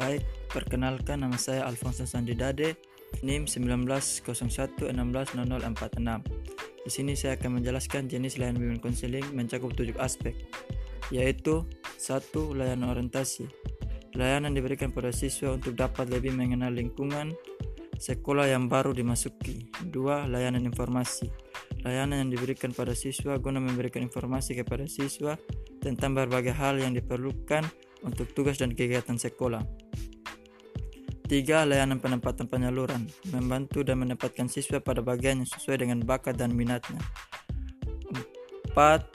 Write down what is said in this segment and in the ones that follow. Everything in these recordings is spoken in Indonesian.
Baik, perkenalkan nama saya Alfonso Sandidade, NIM 1901160046. Di sini saya akan menjelaskan jenis layanan bimbingan konseling mencakup tujuh aspek, yaitu satu layanan orientasi. Layanan diberikan pada siswa untuk dapat lebih mengenal lingkungan sekolah yang baru dimasuki. Dua, layanan informasi. Layanan yang diberikan pada siswa guna memberikan informasi kepada siswa tentang berbagai hal yang diperlukan untuk tugas dan kegiatan sekolah. Tiga, layanan penempatan penyaluran, membantu dan menempatkan siswa pada bagian yang sesuai dengan bakat dan minatnya. Empat,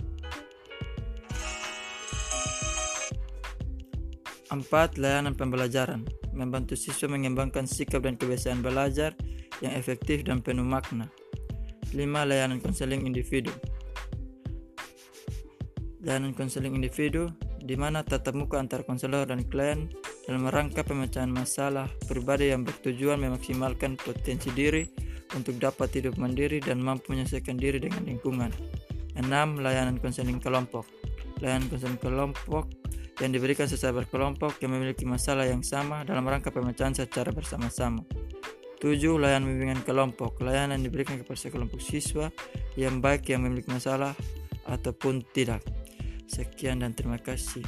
Empat, layanan pembelajaran, membantu siswa mengembangkan sikap dan kebiasaan belajar yang efektif dan penuh makna. Lima, layanan konseling individu. Layanan konseling individu di mana tatap muka antar konselor dan klien dalam rangka pemecahan masalah pribadi yang bertujuan memaksimalkan potensi diri untuk dapat hidup mandiri dan mampu menyelesaikan diri dengan lingkungan. 6. Layanan konseling kelompok. Layanan konseling kelompok yang diberikan secara berkelompok yang memiliki masalah yang sama dalam rangka pemecahan secara bersama-sama. 7. Layanan bimbingan kelompok. Layanan yang diberikan kepada sekelompok siswa yang baik yang memiliki masalah ataupun tidak. Sekian dan terima kasih.